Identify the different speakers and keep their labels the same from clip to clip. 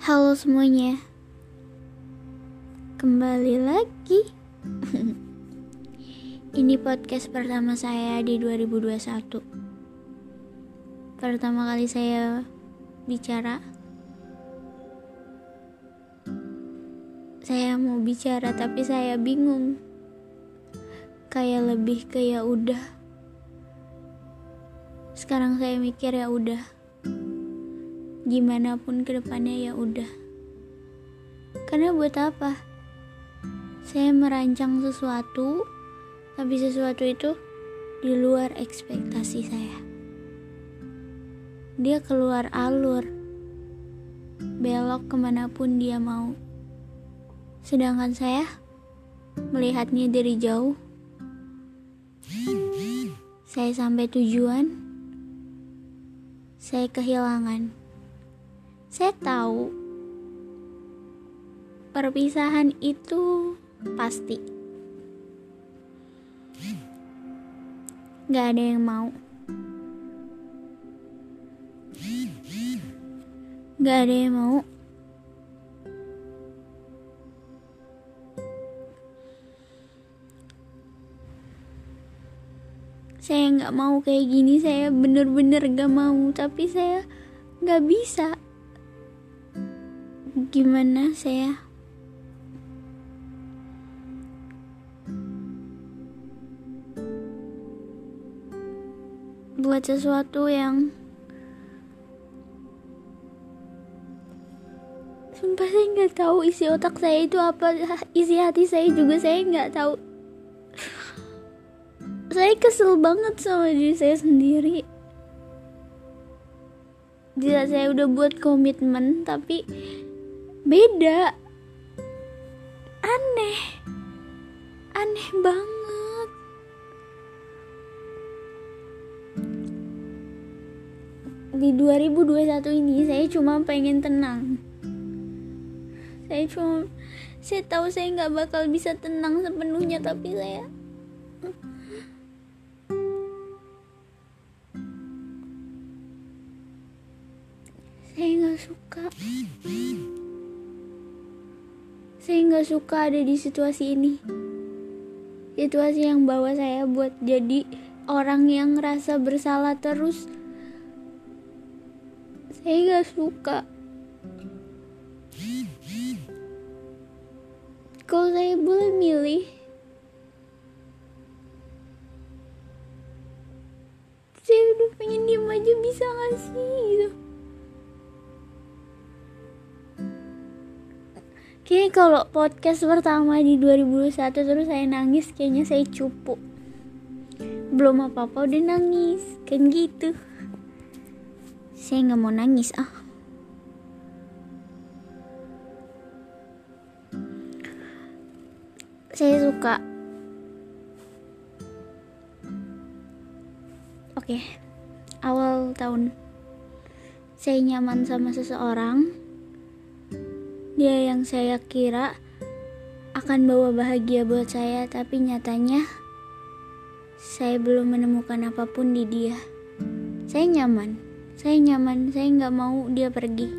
Speaker 1: Halo semuanya. Kembali lagi. Ini podcast pertama saya di 2021 Pertama kali saya bicara. Saya mau bicara tapi saya bingung. Kayak lebih ke ya udah. Sekarang saya mikir ya udah gimana pun ke depannya ya udah. Karena buat apa? Saya merancang sesuatu tapi sesuatu itu di luar ekspektasi saya. Dia keluar alur belok ke mana pun dia mau. Sedangkan saya melihatnya dari jauh. Saya sampai tujuan saya kehilangan saya tahu perpisahan itu pasti. Gak ada yang mau. Gak ada yang mau. Saya nggak mau kayak gini, saya bener-bener gak mau, tapi saya nggak bisa gimana saya? Buat sesuatu yang sumpah saya nggak tahu isi otak saya itu apa isi hati saya juga saya nggak tahu. Saya kesel banget sama diri saya sendiri. Jika saya udah buat komitmen tapi beda. Aneh. Aneh banget. Di 2021 ini saya cuma pengen tenang. Saya cuma saya tahu saya nggak bakal bisa tenang sepenuhnya tapi saya saya nggak suka saya nggak suka ada di situasi ini. Situasi yang bawa saya buat jadi orang yang ngerasa bersalah terus. Saya nggak suka. Kalau saya boleh milih saya udah pengen diem aja bisa gak sih gitu Kayaknya kalau podcast pertama di 2021 terus saya nangis kayaknya saya cupu. Belum apa-apa udah nangis. Kan gitu. Saya nggak mau nangis ah. Saya suka. Oke Awal tahun. Saya nyaman sama seseorang dia yang saya kira akan bawa bahagia buat saya, tapi nyatanya saya belum menemukan apa pun di dia. Saya nyaman, saya nyaman, saya nggak mau dia pergi.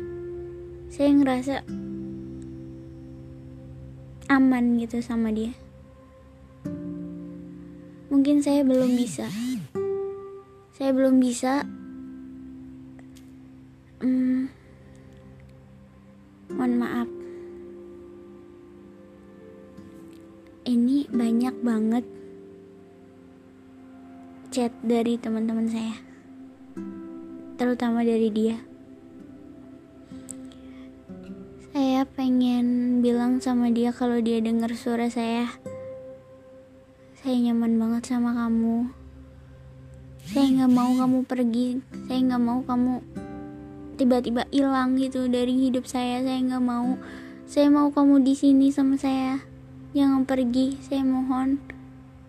Speaker 1: Saya ngerasa aman gitu sama dia. Mungkin saya belum bisa. Saya belum bisa. Ini banyak banget chat dari teman-teman saya. Terutama dari dia. Saya pengen bilang sama dia kalau dia dengar suara saya. Saya nyaman banget sama kamu. Saya nggak mau kamu pergi. Saya nggak mau kamu tiba-tiba hilang gitu dari hidup saya. Saya nggak mau. Saya mau kamu di sini sama saya jangan pergi saya mohon.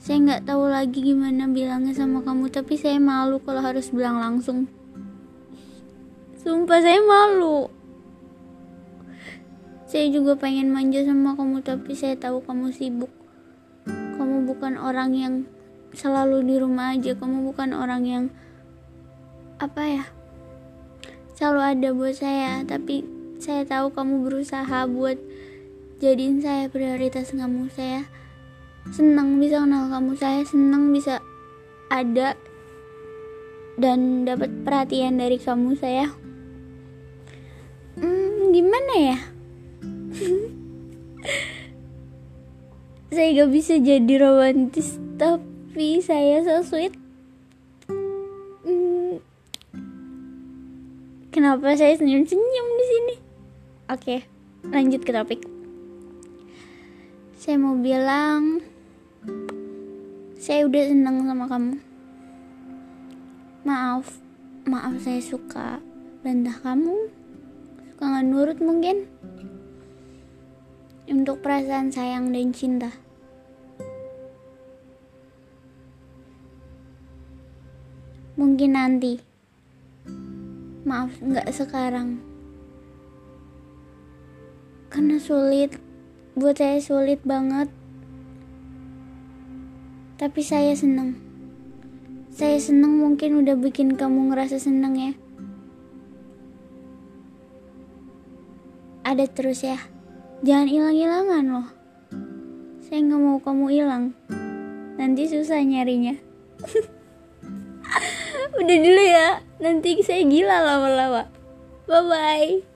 Speaker 1: Saya nggak tahu lagi gimana bilangnya sama kamu tapi saya malu kalau harus bilang langsung. Sumpah saya malu. Saya juga pengen manja sama kamu tapi saya tahu kamu sibuk. Kamu bukan orang yang selalu di rumah aja. Kamu bukan orang yang apa ya selalu ada buat saya. Tapi saya tahu kamu berusaha buat jadiin saya prioritas kamu saya senang bisa kenal kamu saya senang bisa ada dan dapat perhatian dari kamu saya. Hmm, gimana ya? Saya gak bisa jadi romantis tapi saya so sweet. Hmm, kenapa saya senyum-senyum di sini? Oke lanjut ke topik saya mau bilang saya udah senang sama kamu. Maaf maaf saya suka bantah kamu. Suka nggak nurut mungkin. Untuk perasaan sayang dan cinta. Mungkin nanti. Maaf nggak sekarang. Karena sulit buat saya sulit banget. Tapi saya senang saya senang mungkin udah bikin kamu ngerasa senang ya. Ada terus ya. Jangan hilang-hilangan loh. Saya nggak mau kamu hilang. Nanti susah nyarinya. Udah dulu ya. Nanti saya gila lama-lama. Bye bye